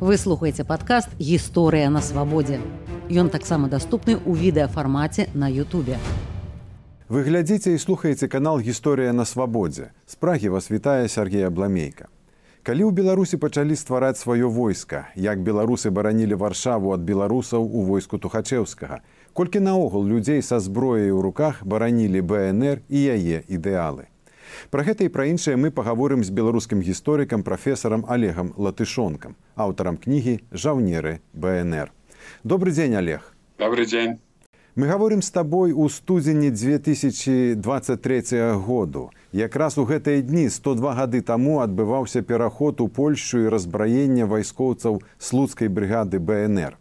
Вы слухаеце падкаст гісторыя на свабодзе. Ён таксама даступны ў відэафармаце на Ютубе. Вы глядзіце і слухаеце канал гісторыя на свабодзе. З прагі вас вітае Сергея Бламейка. Калі ў Беларусі пачалі ствараць сваё войска, як беларусы баранілі варшаву ад беларусаў у войску тухачеўскага, колькі наогул людзей са зброяй у руках баранілі БНР і яе ідэалы. Пра гэта і пра іншае мы пагаворым з беларускім гісторыкам прафесарам олегам латышонкам аўтарам кнігі жаўнеры бнр добрый дзень олег. Добрый дзень. Мы гаворым з табой у студзені 2023 году. Якраз у гэтыя дні 102 гады таму адбываўся пераход у польшу і разбраення вайскоўцаў слуцкай брыгады бнр.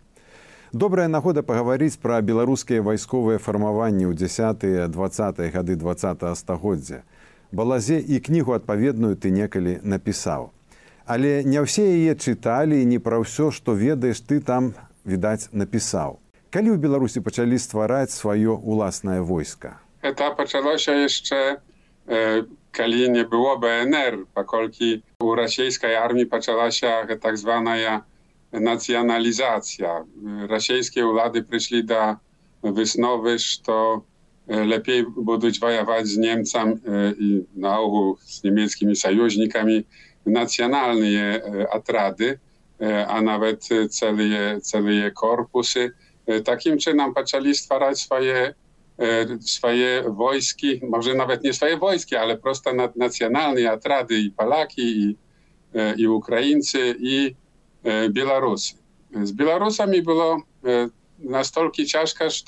Добрая нагода пагаварыць пра беларускія вайсковыя фармаванні ў 10 20 гады два стагоддзя балазе і кнігу адпаведную ты некалі напісаў. Але не ўсе яе чыталі і не пра ўсё, што ведаеш ты там відаць напісаў. Калі ў Беларусі пачалі ствараць сваё ўласнае войска. Это пачалося яшчэ э, калі не было БНР, паколькі у расійскай арміі пачалася так званая нацыяналізацыя. Расійскія ўлады прыйшлі да высновы, што E, lepiej budować wojować z Niemcami e, i na ogół z niemieckimi sojusznikami nacjonalne e, atrady, a nawet całe, całe korpusy. Takim czynem zaczęli stwarzać swoje swoje wojski, może nawet nie swoje wojski, ale prosto nacjonalne atrady i Polaki, i, i Ukraińcy, i Białorusi Z Białorusami było nastolki ciężko, że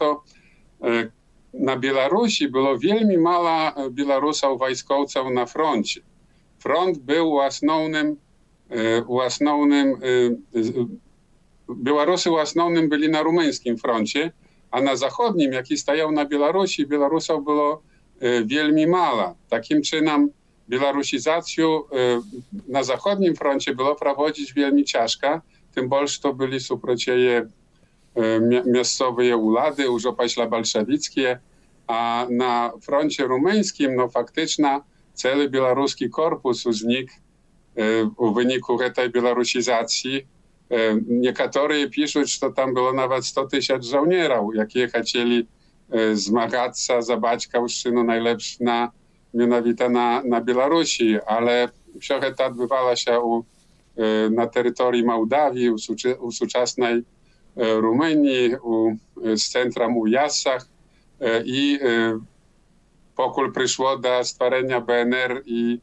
na Białorusi było wielmi mała e, Białorusów wojskowców na froncie. Front był własnym, e, własnym e, Białorusy własnym byli na rumuńskim froncie, a na zachodnim, jaki stajał na Białorusi, Białorusów było wielmi mała. Takim czynem białorusizację na zachodnim froncie było prowadzić wielmi ciężko, tym bardziej to byli suprocieje miejscowe ulady, już opaśla bolszewickie, a na froncie rumuńskim, no faktyczna cały białoruski korpus znikł w wyniku tej białorusizacji. Niektórzy piszą, że tam było nawet 100 tysięcy żołnierów, jakie chcieli zmagać się za baćkowszczynu najlepszy na, mianowite na, na Białorusi, ale wszystko to odbywało się u, na terytorii Mołdawii, u, u współczesnej Rumunii, u, z centrum u Jasach i pokój przyszło do stworzenia BNR i,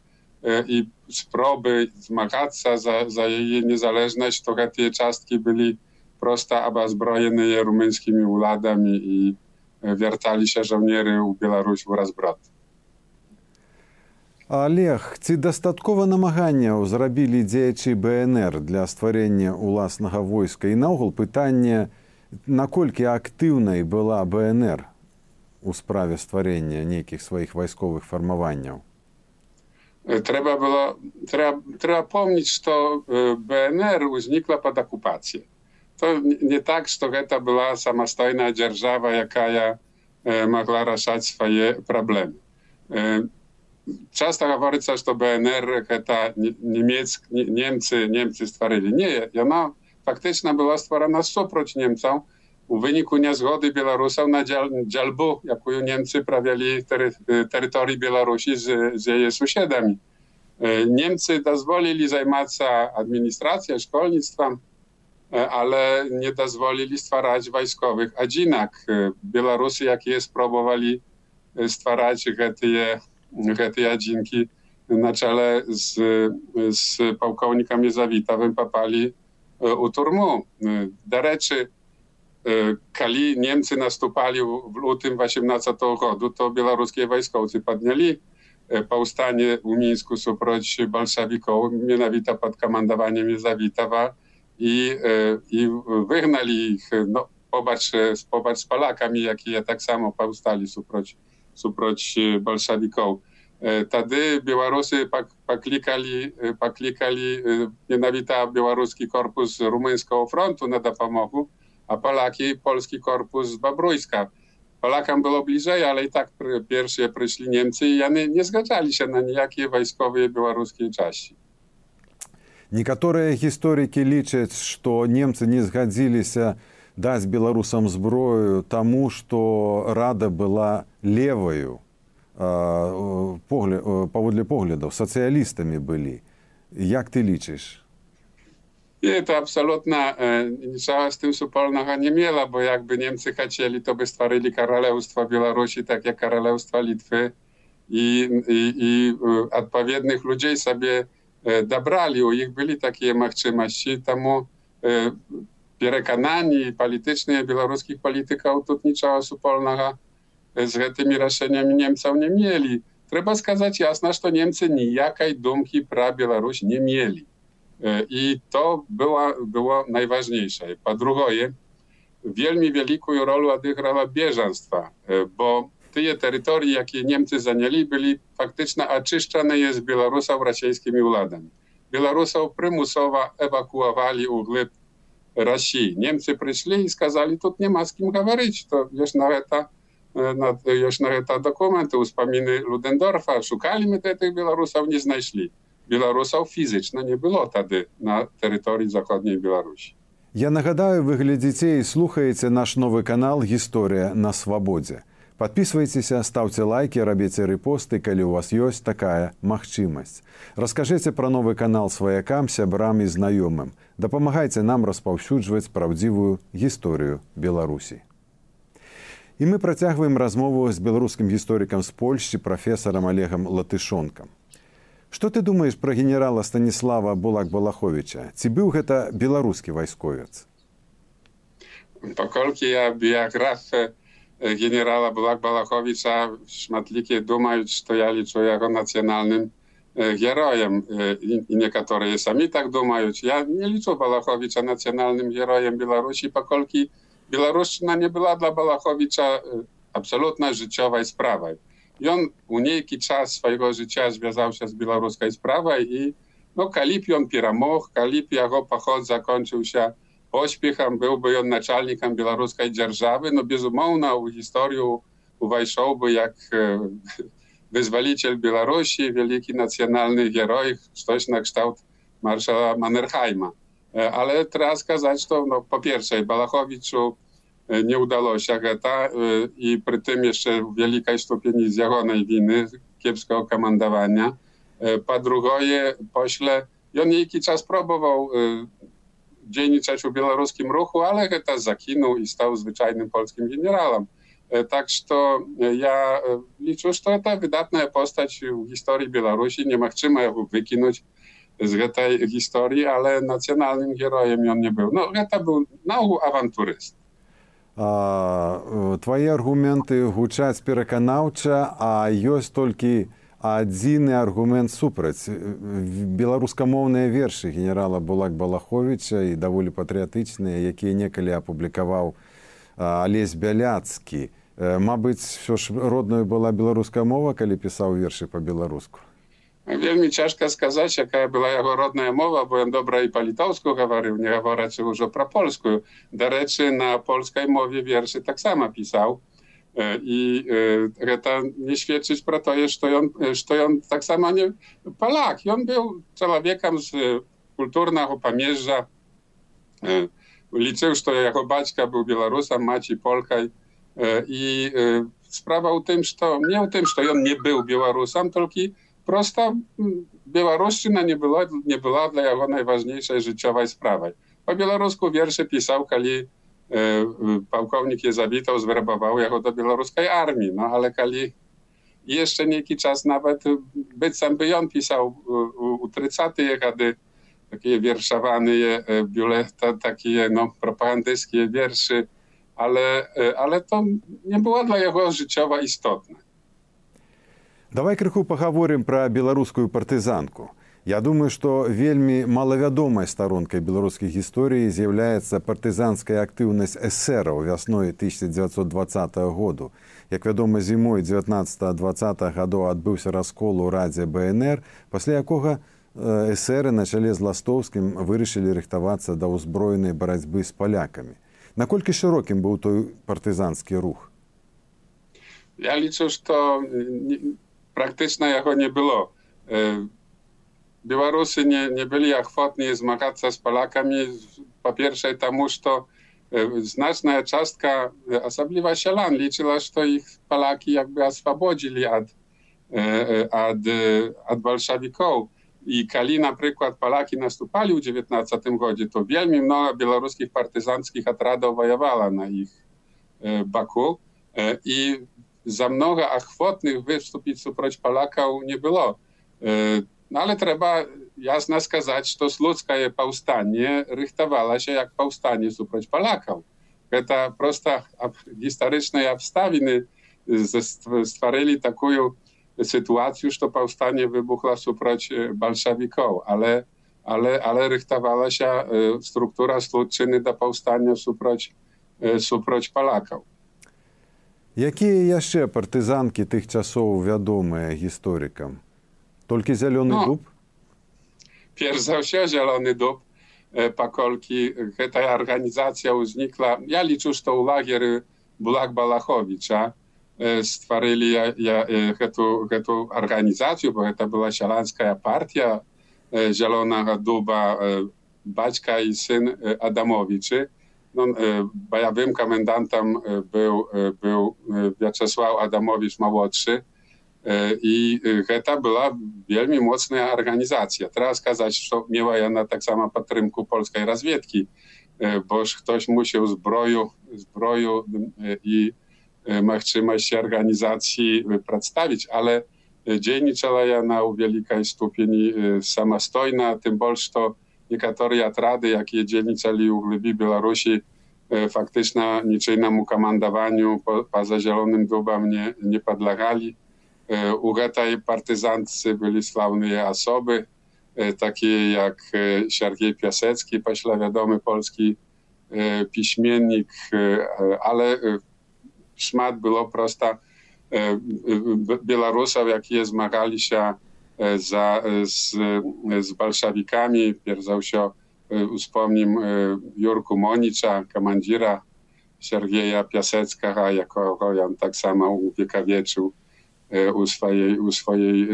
i spróby zmagać za, za jej niezależność, to te czastki byli prosto obezbrojone rumuńskimi uladami i wiertali się żołnierzy u Białorusi oraz brat. Олег, ці дастаткова намаганняў зрабілі дзеячы БНР для стварэння ўласнага войска? І наогул пытанне, наколькі актыўнай была БНР у справе стварэння нейкіх сваіх вайсковых фармаванняў? Трэба было трэба, трэба помніць што бнр узнікла под акупацыяй. То не так што гэта была самастойная дзяржава якая могла рашаць свае праблемы часто гаворыцца што бнр гэта немец немцы немцы стварылі не яна фактычна была стварана супраць немцаў u wyniku niezgody Białorusów na dzielbu, jaką Niemcy prawiali tery, terytorii Białorusi z, z jej sąsiadami. E, Niemcy dozwolili zajmować się administracją, szkolnictwem, e, ale nie dozwolili stwarzać wojskowych adzinak. E, Białorusy, jakie spróbowali stwarzać te, te adzinki na czele z, z pułkownikami Zawitowym popali u turmu. Do reczy, kali Niemcy nastupali w lutym 18 roku, to białoruskie wojskowcy podnieli powstanie w Mińsku suproć bolszewików, mianowita pod komandowaniem Jezawitowa i, i wygnali ich, no, pobacz, pobacz z Polakami, jakie tak samo powstali suproć, супроць бальшавікоў тады беларусы пак, паклікалі паклікалі менавіта беларускі корпус румынского фронту на дапамогу а палакі польскі корпус бабруйска палакам было бліжэй але і так першыя прыйшлі немцы яны не згаджаліся на ніякія вайсковыя беларускія часці некаторыя гісторыкі лічаць што немцы не згадзіліся даць беларусам зброю таму што рада была левою паводле поглядаў сацыялістамі былі як ты лічыш І это абсолютно э, нічога з тым супольнага не мела бо як бы немцы хацелі то бы стварылі каралеўства беларусі так як каралеўства літвы і, і, і адпаведных людзей сабе э, дабралі у іх былі такія магчымасці таму э, перакананні палітычныя беларускіх палітыкаў тут нічога супольнага не z tymi rozszerzeniami Niemców nie mieli. Trzeba skazać jasno, że Niemcy nijakiej dumki pra Białoruś nie mieli. I to była, było najważniejsze. Po drugie, wielmi wielką rolę odegrała bieżanstwa, bo te terytoria, jakie Niemcy zajęli, byli faktycznie oczyszczone z Białorusów rosyjskimi władami. Białorusów przymusowo ewakuowali u gleb Rosji. Niemcy przyszli i skazali, tu nie ma z kim mówić. To już nawet ta, już nawet ta dokumenty, uspominy Ludendorfa, szukali my tych Białorusów, nie znaleźli. Білорусаў фізычна не было тады на тэрыторыі заходняй Беларусі. Я нагадаю, вы глядзіце і слухаеце наш новы канал гісторыя на свабодзе. Падпісвайцеся, стаўце лайкі, рабіце рэпосты, калі у вас ёсць такая магчымасць. Раскажыце пра новы канал сваякам, сябрам і знаёмым. Дапамагайце нам распаўсюджваць праўдзівую гісторыю Беларусі. І мы працягваем размову з беларускім гісторыкам з Польшчы прафесарам Олегам Латышонкам. Што ты думаеш пра генерала Станіслава Булак Балаховича? Ці быў гэта беларускі вайсковец? Паколькі я біяграф генерала Булак Балаховича шматлікі думаюць, што я лічу яго нацыянальным героем і некаторыя самі так думаюць. Я не лічу Балаховича нацыянальным героем Беларусі, паколькі Białoruszczyna nie była dla Balachowicza y, absolutna życiowej sprawa. I on unijki czas swojego życia związał się z białoruską sprawą i no, kalipi on piramóch, kalipi jego zakończył się pośpiechem, byłby on naczelnikiem białoruskiej dzierżawy, no bezumowna u historii uwajszałby jak y, wyzwoliciel Białorusi, wielki nacjonalny heroj, coś na kształt marszała Mannerheima. E, ale teraz сказать, to no, po pierwsze Balachowiczu nie udało się geta i przy tym jeszcze w wielkiej stopni z jagonej winy, kiepskiego komandowania. Po drugie, pośle, i on niejaki czas próbował dzienniczać w białoruskim ruchu, ale geta zakinął i stał zwyczajnym polskim generałem. Tak, że ja liczę, że to wydatna postać w historii Białorusi, nie ma czym ją wykinąć Z tej historii, ale nacjonalnym herojem on nie był. No, to był no, awanturyst. твае аргументы гучаць пераканаўча, а ёсць толькі адзіны аргумент супраць беларускамоўныя вершы генерала булак балаховича і даволі патрыятычныя якія некалі апублікаваў алесь бяляцкі Мабыць все ж роднаю была беларуская мова калі пісаў вершы па-беларуску Вельмі цяжка сказаць, якая была яго родная мова, бо ён добра і па-літоўску гаварыў, не гаворачы ўжо пра польскую. Дарэчы, на польскай мове вершы таксама пісаў. І гэта не сведчыць пра тое, што ён, што ён таксама не палак. Ён быў чалавекам з культурнага памежжа. Лічыў, што яго бацька быў беларусам, маці полкай. І справа ў тым, што не ў тым, што ён не быў беларусам, толькі, prosta Białoruszczyna nie była, nie była dla jego najważniejszej życiowej sprawy. Po białorusku wiersze pisał, kiedy e, pułkownik je zabitał, zwerbował jego do białoruskiej armii. No ale kiedy jeszcze niejakiś czas nawet być sam by on pisał u 30 kiedy takie wierszowane biuleta, takie no, propagandystkie wierszy, ale, ale to nie było dla jego życiowa istotne. Давай крыху пагаворым пра беларускую партызанку. Я думаю, што вельмі малавядомай старонкай беларускай гісторыі з'яўляецца партызанская актыўнасць эсэраў вясной 1920 году. Як вядома, зімой 19-20 гадоў адбыўся раскол у радзе БНР, пасля якога эсэры на чале з ластоўскім вырашылі рыхтавацца да ўзброенай барацьбы з палякамі. Наколькі шырокім быў той партызанскі рух? Я лічу, што практычна яго не было Białorusy nie, nie byli ochotni zmagać się z Polakami. Po pierwsze, temu, że to znaczna czastka, osobliwa sielan, liczyła, że to ich Polaki jakby oswobodzili od, od, od bolszewików. I kali na przykład Polaki nastupali w XIX godzie, to wielmi mnogo białoruskich partyzanckich atradów wojowało na ich baku. I za mnogo ochotnych wystąpić suproć Polaków nie było. No ale trzeba jasno skazać, to ludzkie powstanie rychtowało się jak powstanie suproć Polaków. To prosta historyczne obstawiny stworzyli taką sytuację, że powstanie wybuchło suproć bolszewików, ale, ale, ale rychtowała się struktura słudczyny do powstania suproć, suproć Polaków. Якія яшчэ партызанкі тых часоў вядомыя гісторыкам? Толькі зялёны ну, дуб? Перш за ўсё зялёны дуб э, паколькі гэтая арганізацыя ўзнікла. Я лічу, што ў лагеры Булак Балаховіча э, стварылі я, я, э, гэту, гэту арганізацыю, бо гэта была сяланская партія зялёнага дуба бацька і сын Адамовічы No, y, ja komendantem, y, był, y, był Wiaczesław Adamowicz młodszy i to była bardzo mocna organizacja. Teraz kazać, że miała ona tak samo podtrymku polskiej rozwiedki, boż ktoś musiał zbroju, zbroju i możliwość organizacji przedstawić, ale dzienniczała ona w wielkiej stopniu samostojna, tym bardziej, że niektóre atrady, jakie dzienniczali u głębi Białorusi, e, faktycznie niczyjnemu komandowaniu po, poza Zielonym Dubem nie, nie podlegali. E, U tej partyzantcy byli sławne osoby, e, takie jak Siergiej Piasecki, pośle wiadomy polski piśmiennik, ale szmat było prosta Białorusów, jakie zmagali się za, z, z bolszewikami. Pierwszą się e, wspomnim e, Jurku Monicza, komandira Siergieja Piaseckiego, jako on tak samo uwiekawieczył e, u swojej, u swojej,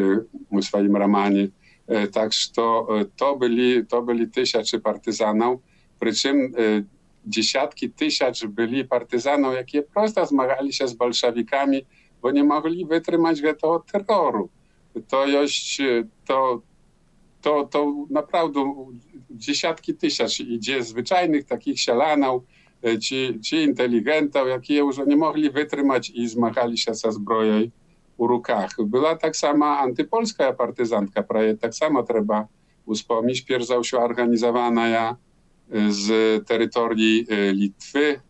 u swoim romanie. E, Także to, to, byli, to byli tysiące partyzanów, przy czym dziesiątki tysięcy byli partyzanów, jakie prosto zmagali się z bolszewikami, bo nie mogli wytrzymać tego terroru. To jest, e, to, to, to naprawdę dziesiątki tysięcy idzie zwyczajnych takich sielanów, e, ci, ci inteligentów, jakie już nie mogli wytrzymać i zmagali się ze zbroją u rukach. Była tak sama antypolska partyzantka, prawie tak samo trzeba wspomnieć. Pierwsza się organizowana ja z terytorii e, Litwy,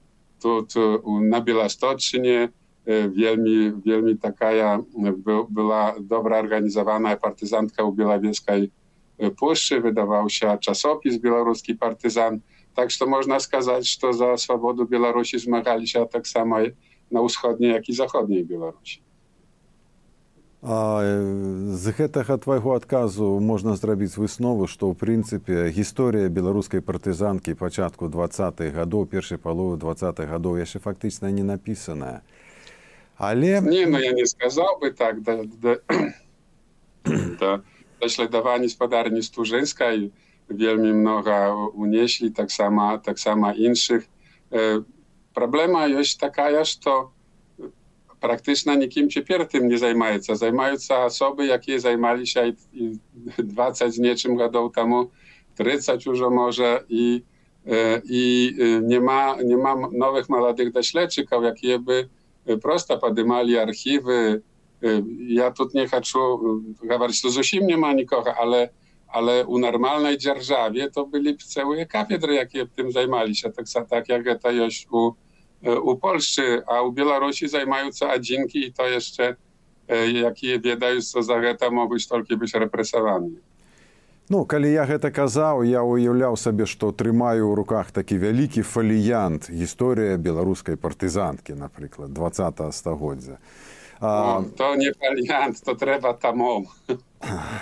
tu, tu na Bielastoczynie, e, wielmi, wielmi taka ja, e, by, była dobra organizowana partyzantka u Białowieskiej e, Puszczy, wydawał się czasopis białoruski partyzan. Tak, że można сказать, że za swobodę Białorusi zmagali się tak samo na wschodniej, jak i zachodniej Białorusi. А з гэтага твайго адказу можна зрабіць выснову, што ў прынцыпе гісторыя беларускай партызанкі пачатку 20-х гадоў першай паловы 20-х гадоў яшчэ фактычна не напісаная. Але Nie, no ja nie skazałby tak. Do, do, do, do śladowania spadarni Stużyńskiej wielmi mnogo unieśli, tak samo, tak samo innych. E, Problema jest taka, że to praktycznie nikim ciepierw tym nie zajmują. Zajmują się osoby, jakie zajmowali się i, i 20 z nieczym godą temu, 30 już może i, e, i e, nie ma, nie ma nowych młodych dośledczyków, jakie by prosto podymali archiwy. E, Ja tu nie chcę e, mówić, że zosiem nie ma nikogo, ale, ale u normalnej dzierżawie to byli całe katedry, jakie tym zajmowali się, tak, tak jak to jest u, e, u Polscy, a u Białorusi zajmują się adzinki i to jeszcze, e, jakie ну, калі я гэта казаў, я ўяўляў сабе, што трымаю ў руках такі вялікі фаліянт гісторыя беларускай партызанткі, напрыклад, 20 стагоддзя. А, O, to nie faliant, to trzeba tamom.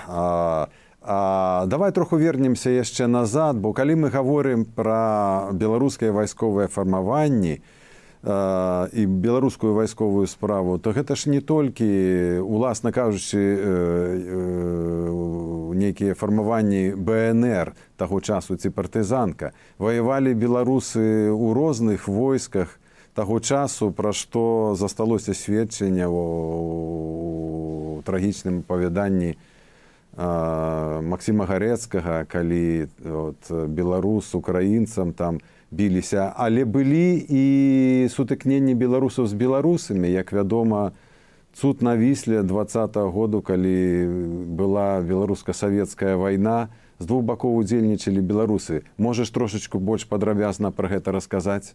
А, а, давай троху вернемся яшчэ назад, бо калі мы гаворым пра беларускае вайсковае фармаванні, і беларускую вайсковую справу то гэта ж не толькі уласна кажучы нейкія фармаванні бнр таго часу ці партызанка. Ваявалі беларусы ў розных войсках таго часу пра што засталося сведчання у трагічным апавяданні Максіма гарэцкага калі от, беларус украінцам там біліся але былі і сутыкненні беларусаў з беларусамі. Як вядома цуд на вісле двадцатого году калі была беларуска-савецкая вайна з двух бакоў удзельнічалі беларусы. Можаш трошачку больш падрабязна пра гэта расказаць?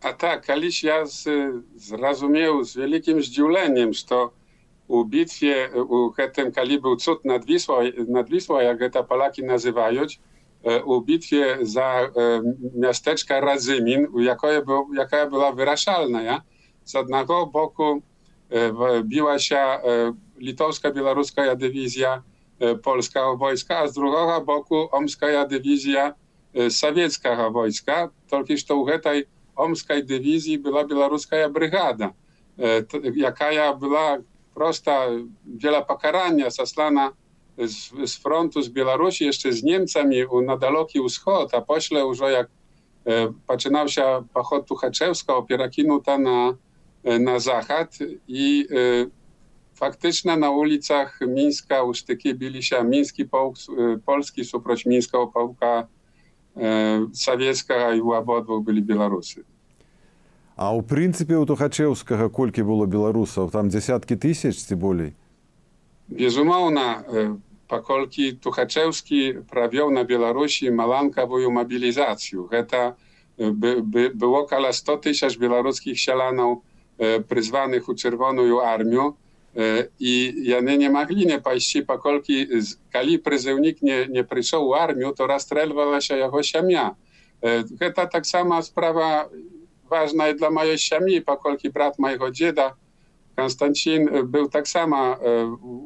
А так калісь я зразумеў з вялікім здзіўленнем што у бітве у гэтым калі быў цуд над віслай над віслай як гэта палакі называюць у bitwie za miasteczka Radzymin, jaka, był, jaka była wyrażalna. Ja? Z jednego boku biła się litowska, białoruska dywizja polska wojska, a z drugiego boku omska dywizja sowiecka wojska. Tylko że u tej omskiej dywizji była białoruska brygada, jaka była prosta, wiele pokarania zaslana z, z frontu z Białorusi, jeszcze z Niemcami na dalekie wschód, a pośle już jak e, zaczynał się pochod Tuchaczewska, opiera kinuta na, e, na zachód i e, faktycznie na ulicach Mińska u sztyki bili się miński połk, e, polski suproć mińskiego połka e, sowieckiego i u obodwu byli Białorusy. А ў прынцыпе у тухачеўскага колькі было беларусаў там дзясяткі тысяч ці болей безумоўна паколькі тухачеўскі правёў на беларусі маланкавую мабілізацыю гэта by, by, było kala 100 tysięcy białoruskich sielanów e, przyzwanych u Czerwoną Armię e, i jany nie mogli nie paść, pokolki kali pryzywnik nie, nie przyszedł u armię, to rozstrzelwała się jego siamia. E, to tak sama sprawa ważna i dla mojej siami, pokolki brat mojego dzieda Konstancin był tak samo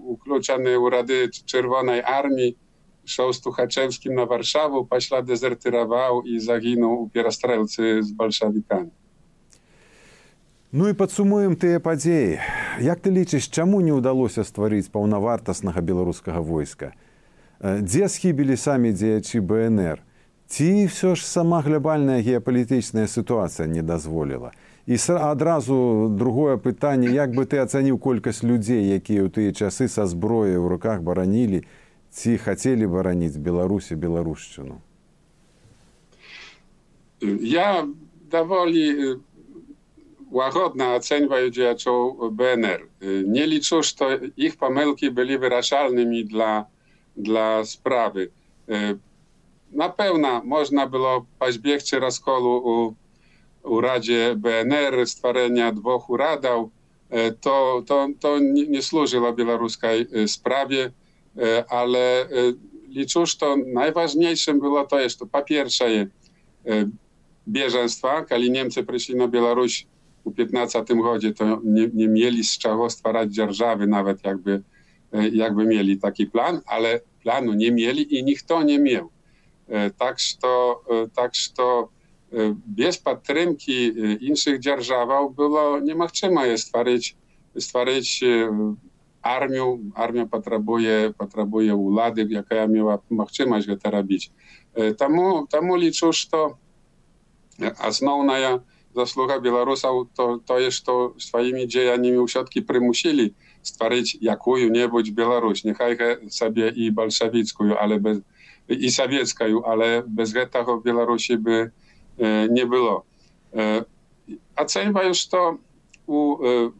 ukluczony u Rady Czerwonej Armii, szedł z Tuchaczewskim na Warszawę, paśla dezertyrował i zaginął u pierostrelcy z bolszewikami. Ну і падсумуем тыя падзеі. Як ты лічыш, чаму не ўдалося стварыць паўнавартаснага беларускага войска? Дзе схібілі самі дзеячы БНР? Ці ўсё ж сама глябальная геапалітычная сітуацыя не дазволіла? І адразу другое пытанне, як бы ты ацаніў колькасць людзей, якія ў тыя часы са зброяй у руках баранілі, ці хацелі бараніць Беларусі беларушчыну? Ja dowoli łagodna oceniają działaczów BNR. Nie liczę, że ich pomyłki były wyrażalnymi dla, dla sprawy. Na pewno można było paźbiegcie rozkolu u, u Radzie BNR, stworzenia dwóch uradów. To, to, to nie, służyło białoruskiej sprawie, ale liczę, że najważniejszym było to, to po pierwsze bieżeństwa, kiedy Niemcy przyszli na Białoruś u 15 godzie, to nie, nie mieli z czego stwarać dzierżawy, nawet jakby, jakby mieli taki plan, ale planu nie mieli i nikt to nie miał. Tak, że tak, że bez podtrzymki innych dzierżaw było niemożliwe jest stworzyć, stworzyć armię. Armia potrzebuje, potrzebuje ulady, jaka miała możliwość to robić. Temu, temu liczę, że to основная заслуга беларусаў то тое што сваімі дзеяннямі ўсё-ткі прымусілі стварыць якую-небудзь Беларусь няхай сабе і бальшавіцкую але без і савецкаю але без гэтага беларусі бы э, не было э, ацэньваю што у э,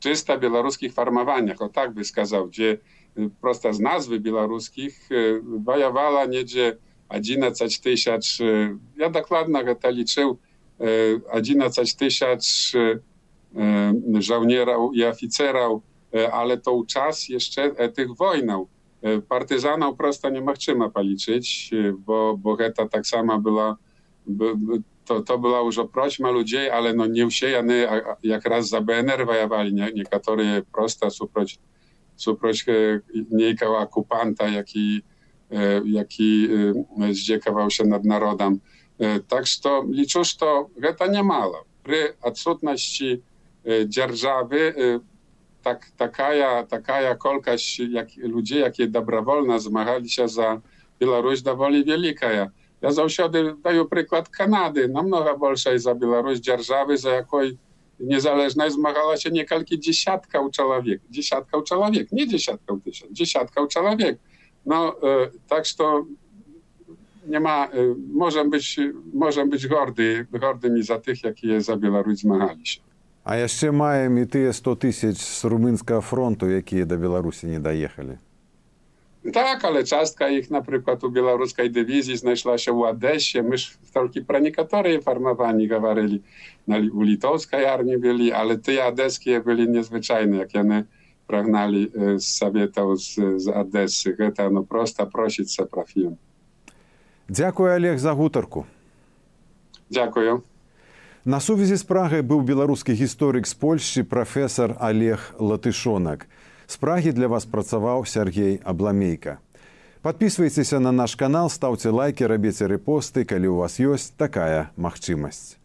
czysta беларускіх фармаваннях o так бы сказаў дзе проста з назвы беларускіх ваявала недзе 11 tysięcy, ja dokładnie to liczył, 11 tysięcy żołnierów i oficerów, ale to czas jeszcze tych wojnów. Partyzanów prosto nie możemy policzyć, bo, bo to tak samo była, to, to była już prośma ludzi, ale no nie usiejany jak raz za BNR wojowali, nie, niektórzy prosto suproć, suproć niejka okupanta, jaki jaki zdziekował się nad narodem. Так што лічу, што гэта нямала. Пры адсутнасці дзяржавы tak, taka, taka kolkaś jak, ludzi, jakie dobrowolna zmagali się za Białoruś, dowoli wielka. Ja zаўсёды даю прыклад Канады намного большай за Беларусь дзяржавы за якой незалежнай змагалася некалькі десяткаў чалавек десяткаў чалавек не десяткаў тысяч десяткаў чалавек но э, так что няма э, можем быть можем быть горды гордымі за тых якія за Беларусь змагаліся А яшчэ маем і тыя 100 тысяч з румынскага фронту якія да беларусі не даехалі Tak, ale czastka ich na przykład u białoruskiej dywizji znajszła się w Adesie. My tylko про niektóre farmowani gawaryli. Na, u litowskiej armii byli, ale te adeskie byli niezwyczajne, jak one pragnali z Sowietów z, z Adesy. To no prosta prosić se profilem. Dziękuję Олег za гутарку. Dziękuję. На сувязі з Прагай быў беларускі гісторык з Польшчы прафесор Олег Латышонак. З Прагі для вас працаваў Сергей Абламейка. Падпісвайцеся на наш канал, стаўце лайкі, рабіце рэпосты, калі ў вас ёсць такая магчымасць.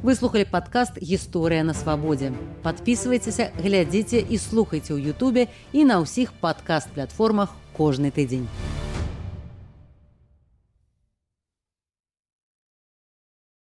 Выслухалі падкаст гісторыя на свабодзе. Падпісвайцеся, глядзіце і слухайце ў Ютубе і на ўсіх падкаст-платформах кожны тыдзень.